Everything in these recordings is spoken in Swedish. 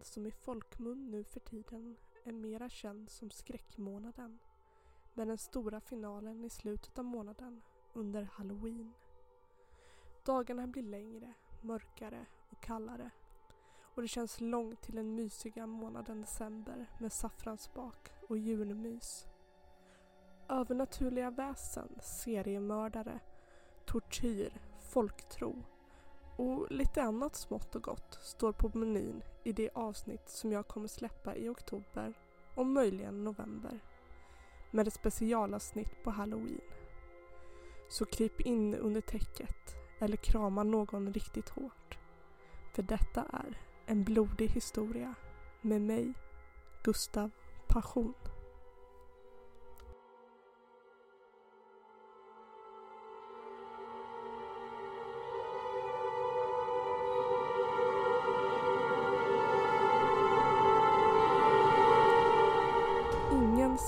Månad som i folkmun nu för tiden är mera känd som skräckmånaden med den stora finalen i slutet av månaden under halloween. Dagarna blir längre, mörkare och kallare och det känns långt till den mysiga månaden december med saffransbak och julmys. Övernaturliga väsen, seriemördare, tortyr, folktro och lite annat smått och gott står på menyn i det avsnitt som jag kommer släppa i oktober och möjligen november. Med ett specialavsnitt på halloween. Så kryp in under täcket eller krama någon riktigt hårt. För detta är en blodig historia med mig, Gustav Passion.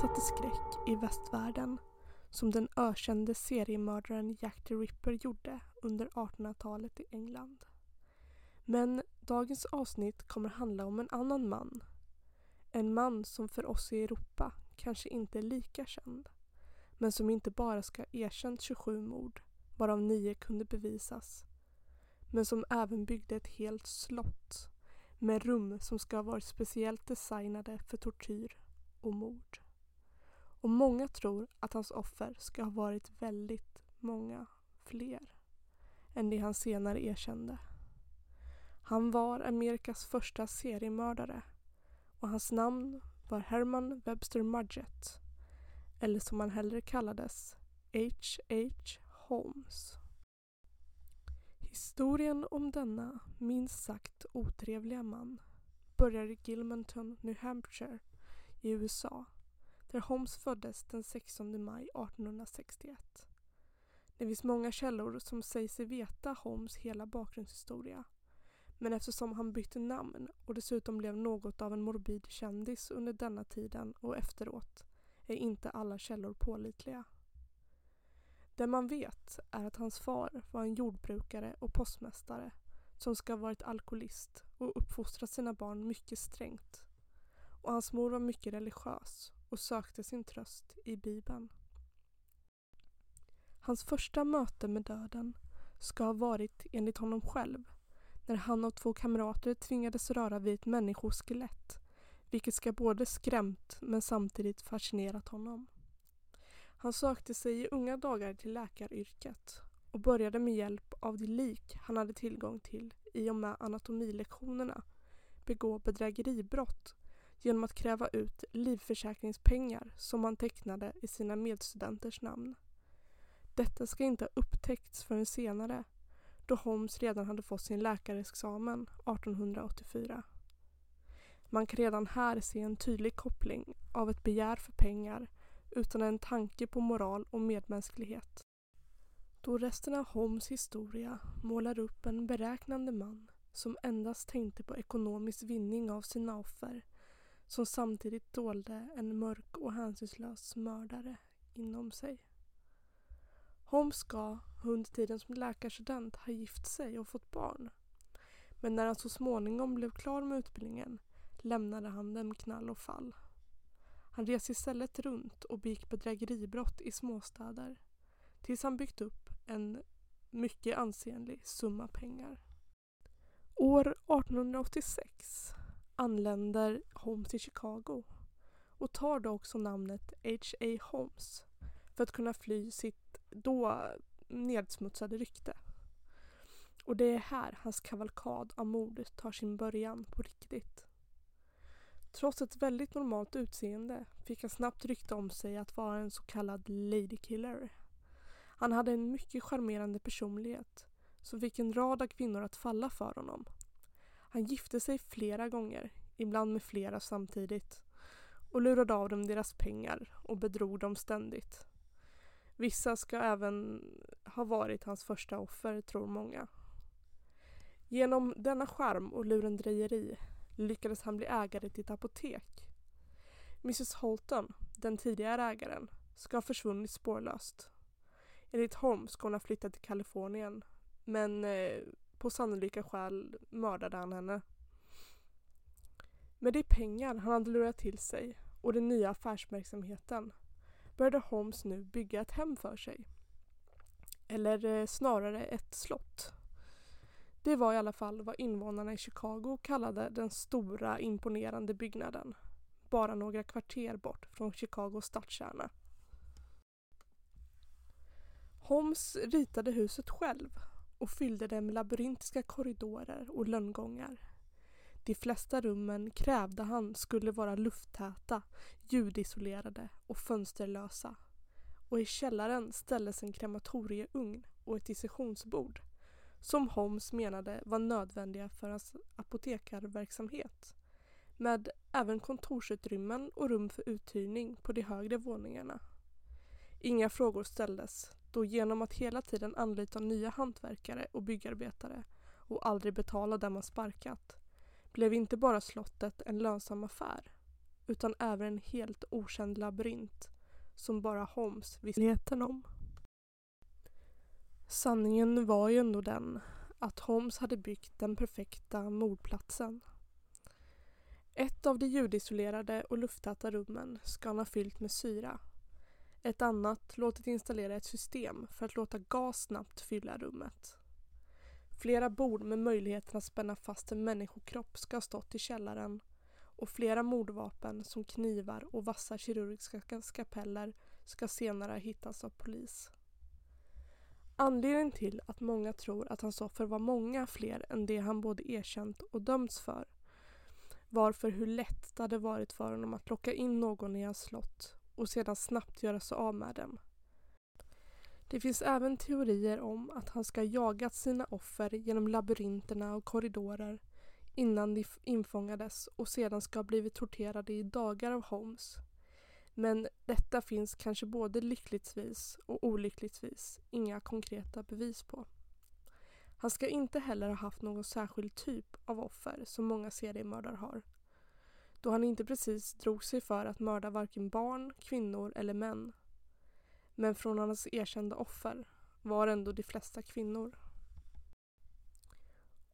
Satte skräck i västvärlden som den ökände seriemördaren Jack the Ripper gjorde under 1800-talet i England. Men dagens avsnitt kommer handla om en annan man. En man som för oss i Europa kanske inte är lika känd. Men som inte bara ska ha erkänt 27 mord, varav nio kunde bevisas. Men som även byggde ett helt slott med rum som ska ha varit speciellt designade för tortyr och mord. Och många tror att hans offer ska ha varit väldigt många fler än det han senare erkände. Han var Amerikas första seriemördare och hans namn var Herman Webster Mudgett eller som han hellre kallades H.H. Holmes. Historien om denna minst sagt otrevliga man börjar i Gilmanton, New Hampshire i USA där Holmes föddes den 16 maj 1861. Det finns många källor som säger sig veta Holmes hela bakgrundshistoria men eftersom han bytte namn och dessutom blev något av en morbid kändis under denna tiden och efteråt är inte alla källor pålitliga. Det man vet är att hans far var en jordbrukare och postmästare som ska ha varit alkoholist och uppfostrat sina barn mycket strängt. Och hans mor var mycket religiös och sökte sin tröst i Bibeln. Hans första möte med döden ska ha varit, enligt honom själv, när han och två kamrater tvingades röra vid ett människoskelett vilket ska både skrämt men samtidigt fascinerat honom. Han sökte sig i unga dagar till läkaryrket och började med hjälp av de lik han hade tillgång till i och med anatomilektionerna begå bedrägeribrott genom att kräva ut livförsäkringspengar som han tecknade i sina medstudenters namn. Detta ska inte ha upptäckts förrän senare då Holmes redan hade fått sin läkarexamen 1884. Man kan redan här se en tydlig koppling av ett begär för pengar utan en tanke på moral och medmänsklighet. Då resten av Holmes historia målar upp en beräknande man som endast tänkte på ekonomisk vinning av sina offer som samtidigt dolde en mörk och hänsynslös mördare inom sig. Holmes ska under tiden som läkarstudent ha gift sig och fått barn. Men när han så småningom blev klar med utbildningen lämnade han dem knall och fall. Han reste istället runt och begick bedrägeribrott i småstäder tills han byggt upp en mycket ansenlig summa pengar. År 1886 anländer Holmes till Chicago och tar då också namnet H.A. Holmes för att kunna fly sitt då nedsmutsade rykte. Och det är här hans kavalkad av mord tar sin början på riktigt. Trots ett väldigt normalt utseende fick han snabbt rykte om sig att vara en så kallad ladykiller. Han hade en mycket charmerande personlighet som fick en rad av kvinnor att falla för honom. Han gifte sig flera gånger, ibland med flera samtidigt och lurade av dem deras pengar och bedrog dem ständigt. Vissa ska även ha varit hans första offer, tror många. Genom denna charm och lurendrejeri lyckades han bli ägare till ett apotek. Mrs Holton, den tidigare ägaren, ska ha försvunnit spårlöst. Enligt Holmes ska hon ha flyttat till Kalifornien men eh, på sannolika skäl mördade han henne. Med de pengar han hade lurat till sig och den nya affärsverksamheten började Holmes nu bygga ett hem för sig. Eller eh, snarare ett slott. Det var i alla fall vad invånarna i Chicago kallade den stora imponerande byggnaden. Bara några kvarter bort från Chicagos stadskärna. Holmes ritade huset själv och fyllde det med labyrintiska korridorer och lönngångar. De flesta rummen krävde han skulle vara lufttäta, ljudisolerade och fönsterlösa. Och i källaren ställdes en krematorieugn och ett dissektionsbord som Holmes menade var nödvändiga för hans apotekarverksamhet med även kontorsutrymmen och rum för uthyrning på de högre våningarna. Inga frågor ställdes då genom att hela tiden anlita nya hantverkare och byggarbetare och aldrig betala där man sparkat blev inte bara slottet en lönsam affär utan även en helt okänd labyrint som bara Holmes visste om. Sanningen var ju ändå den att Holmes hade byggt den perfekta mordplatsen. Ett av de ljudisolerade och lufttäta rummen ska han ha fyllt med syra. Ett annat låtit installera ett system för att låta gas snabbt fylla rummet. Flera bord med möjligheten att spänna fast en människokropp ska ha stått i källaren och flera mordvapen som knivar och vassa kirurgiska skapeller ska senare hittas av polis. Anledningen till att många tror att hans offer var många fler än det han både erkänt och dömts för var för hur lätt det hade varit för honom att locka in någon i hans slott och sedan snabbt göra sig av med dem. Det finns även teorier om att han ska ha jagat sina offer genom labyrinterna och korridorer innan de infångades och sedan ska ha blivit torterade i dagar av Holmes. Men detta finns kanske både lyckligtvis och olyckligtvis inga konkreta bevis på. Han ska inte heller ha haft någon särskild typ av offer som många seriemördare har. Då han inte precis drog sig för att mörda varken barn, kvinnor eller män. Men från hans erkända offer var ändå de flesta kvinnor.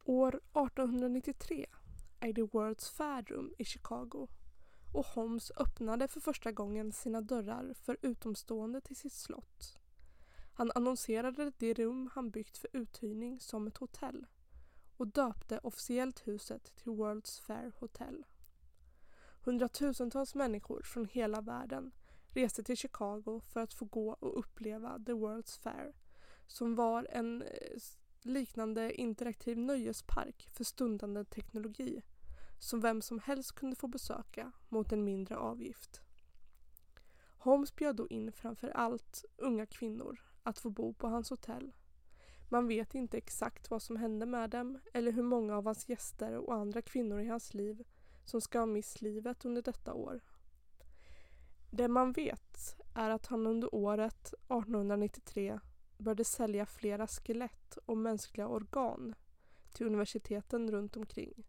År 1893 ägde World's Fair rum i Chicago och Holmes öppnade för första gången sina dörrar för utomstående till sitt slott. Han annonserade det rum han byggt för uthyrning som ett hotell och döpte officiellt huset till World's Fair Hotel. Hundratusentals människor från hela världen reste till Chicago för att få gå och uppleva The World's Fair som var en eh, liknande interaktiv nöjespark för stundande teknologi som vem som helst kunde få besöka mot en mindre avgift. Holmes bjöd då in framför allt unga kvinnor att få bo på hans hotell. Man vet inte exakt vad som hände med dem eller hur många av hans gäster och andra kvinnor i hans liv som ska ha mist livet under detta år. Det man vet är att han under året 1893 började sälja flera skelett och mänskliga organ till universiteten runt omkring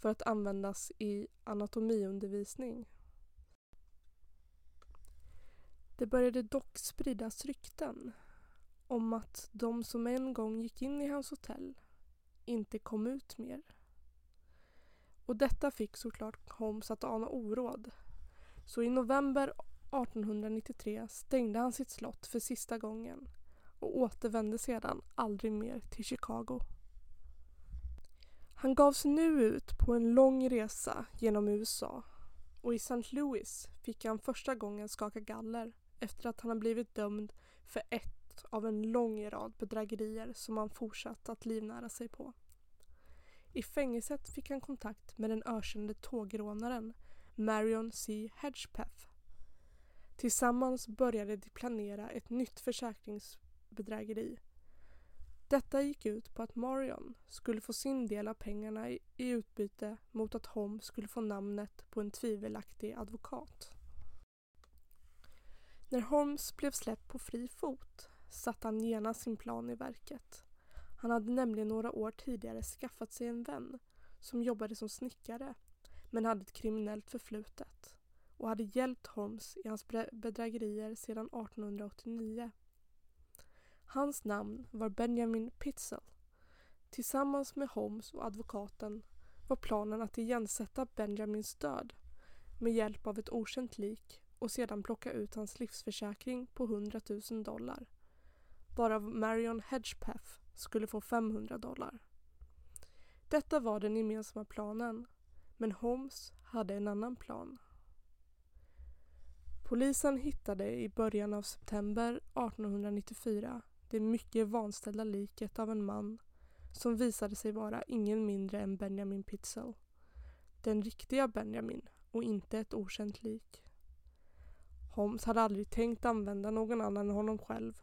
för att användas i anatomiundervisning. Det började dock spridas rykten om att de som en gång gick in i hans hotell inte kom ut mer. Och detta fick såklart Holmes att ana oråd. Så i november 1893 stängde han sitt slott för sista gången och återvände sedan aldrig mer till Chicago. Han gav sig nu ut på en lång resa genom USA och i St. Louis fick han första gången skaka galler efter att han har blivit dömd för ett av en lång rad bedrägerier som han fortsatt att livnära sig på. I fängelset fick han kontakt med den ökände tågrånaren Marion C. Hedgepeth. Tillsammans började de planera ett nytt försäkringsbedrägeri detta gick ut på att Marion skulle få sin del av pengarna i, utbyte mot att Holmes skulle få namnet på en tvivelaktig advokat. När Holmes blev släppt på fri fot satte han genast sin plan i verket. Han hade nämligen några år tidigare skaffat sig en vän som jobbade som snickare men hade ett kriminellt förflutet och hade hjälpt Holmes i hans bedrägerier sedan 1889 Hans namn var Benjamin Pitzel. Tillsammans med Holmes och advokaten var planen att igensätta Benjamins död med hjälp av ett okänt lik och sedan plocka ut hans livsförsäkring på 100 000 dollar varav Marion Hedgepeth skulle få 500 dollar. Detta var den gemensamma planen men Holmes hade en annan plan. Polisen hittade i början av september 1894 det mycket vanställda liket av en man som visade sig vara ingen mindre än Benjamin Pitzel. Den riktiga Benjamin och inte ett okänt lik. Holmes hade aldrig tänkt använda någon annan än honom själv.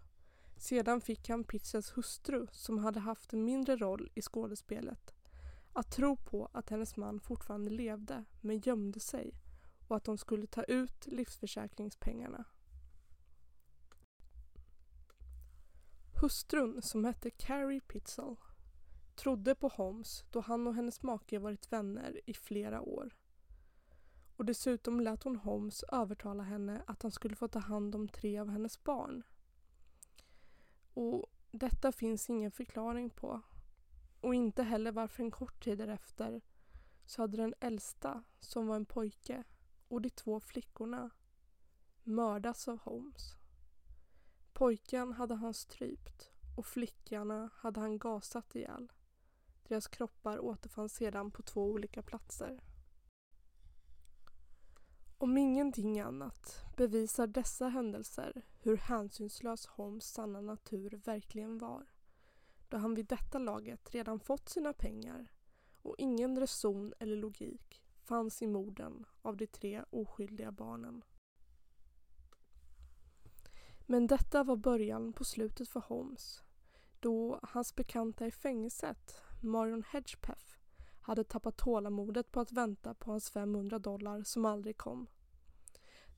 Sedan fick han Pitzels hustru, som hade haft en mindre roll i skådespelet, att tro på att hennes man fortfarande levde men gömde sig och att de skulle ta ut livsförsäkringspengarna. Hustrun, som hette Carrie Pitzel, trodde på Holmes då han och hennes make varit vänner i flera år. Och dessutom lät hon Holmes övertala henne att han skulle få ta hand om tre av hennes barn. Och detta finns ingen förklaring på. Och inte heller varför en kort tid därefter så hade den äldsta, som var en pojke, och de två flickorna mördats av Holmes. Pojken hade han strypt och flickorna hade han gasat ihjäl. Deras kroppar återfanns sedan på två olika platser. Om ingenting annat bevisar dessa händelser hur hänsynslös Holmes sanna natur verkligen var. Då han vid detta laget redan fått sina pengar och ingen reson eller logik fanns i morden av de tre oskyldiga barnen. Men detta var början på slutet för Holmes då hans bekanta i fängelset, Marion Hedgepeth, hade tappat tålamodet på att vänta på hans 500 dollar som aldrig kom.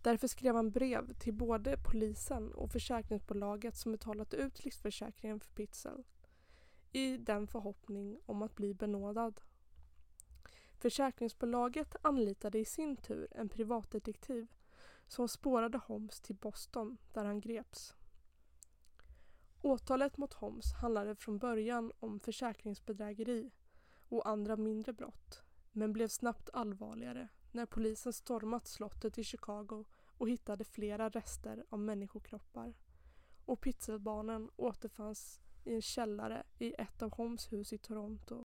Därför skrev han brev till både polisen och försäkringsbolaget som betalat ut livsförsäkringen för Pitzel i den förhoppning om att bli benådad. Försäkringsbolaget anlitade i sin tur en privatdetektiv som spårade Holmes till Boston där han greps. Åtalet mot Holmes handlade från början om försäkringsbedrägeri och andra mindre brott men blev snabbt allvarligare när polisen stormat slottet i Chicago och hittade flera rester av människokroppar. Och pizzabarnen återfanns i en källare i ett av Holmes hus i Toronto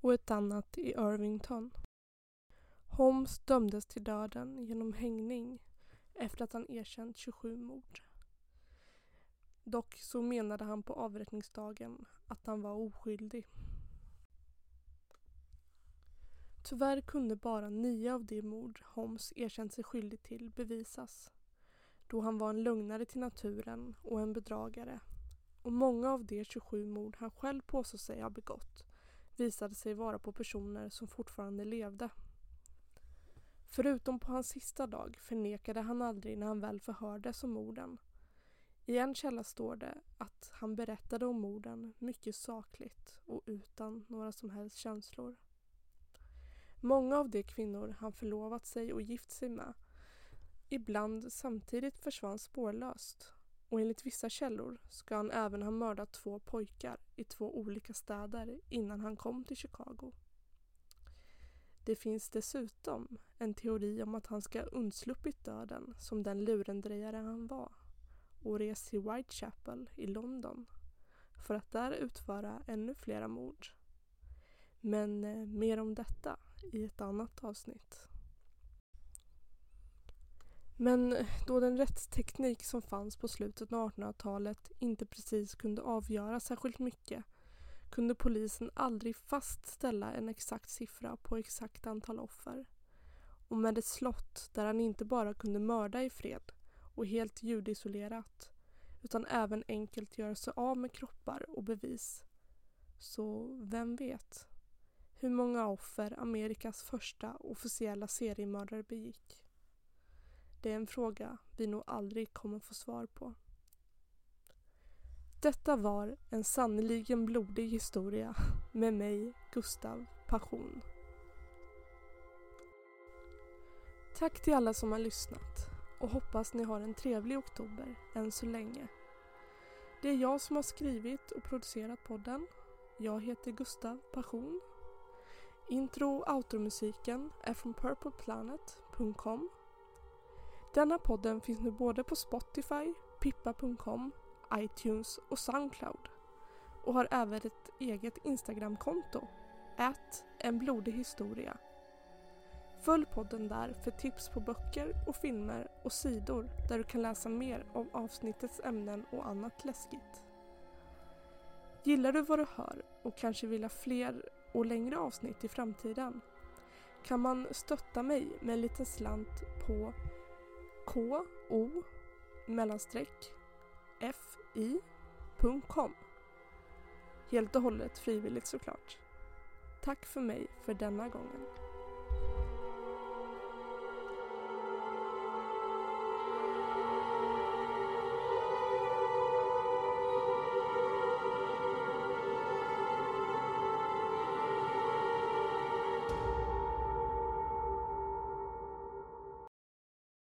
och ett annat i Irvington. Holmes dömdes till döden genom hängning efter att han erkänt 27 mord. Dock så menade han på avrättningsdagen att han var oskyldig. Tyvärr kunde bara nio av de mord Holmes erkänt sig skyldig till bevisas då han var en lögnare till naturen och en bedragare och många av de 27 mord han själv påstod sig ha begått visade sig vara på personer som fortfarande levde. Förutom på hans sista dag förnekade han aldrig när han väl förhördes om morden. I en källa står det att han berättade om morden mycket sakligt och utan några som helst känslor. Många av de kvinnor han förlovat sig och gift sig med ibland samtidigt försvann spårlöst och enligt vissa källor ska han även ha mördat två pojkar i två olika städer innan han kom till Chicago. Det finns dessutom en teori om att han ska ha undsluppit döden som den lurendrejare han var och rest till Whitechapel i London för att där utföra ännu flera mord. Men eh, mer om detta i ett annat avsnitt. Men då den rättsteknik som fanns på slutet av 1800-talet inte precis kunde avgöra särskilt mycket kunde polisen aldrig fastställa en exakt siffra på exakt antal offer. Och med ett slott där han inte bara kunde mörda i fred och helt ljudisolerat utan även enkelt göra sig av med kroppar och bevis. Så vem vet hur många offer Amerikas första officiella seriemördare begick? Det är en fråga vi nog aldrig kommer få svar på. Detta var en sannoliken blodig historia med mig, Gustav Passion. Tack till alla som har lyssnat och hoppas ni har en trevlig oktober än så länge. Det är jag som har skrivit och producerat podden Jag heter Gustav Passion. Intro och outromusiken är från purpleplanet.com. Denna podden finns nu både på Spotify, pippa.com, iTunes och Soundcloud och har även ett eget Instagramkonto, ät en blodig historia. Följ podden där för tips på böcker och filmer och sidor där du kan läsa mer om avsnittets ämnen och annat läskigt. Gillar du vad du hör och kanske vill ha fler och längre avsnitt i framtiden kan man stötta mig med en liten slant på ko mellanstreck fi.com. Helt och hållet frivilligt såklart. Tack för mig för denna gången.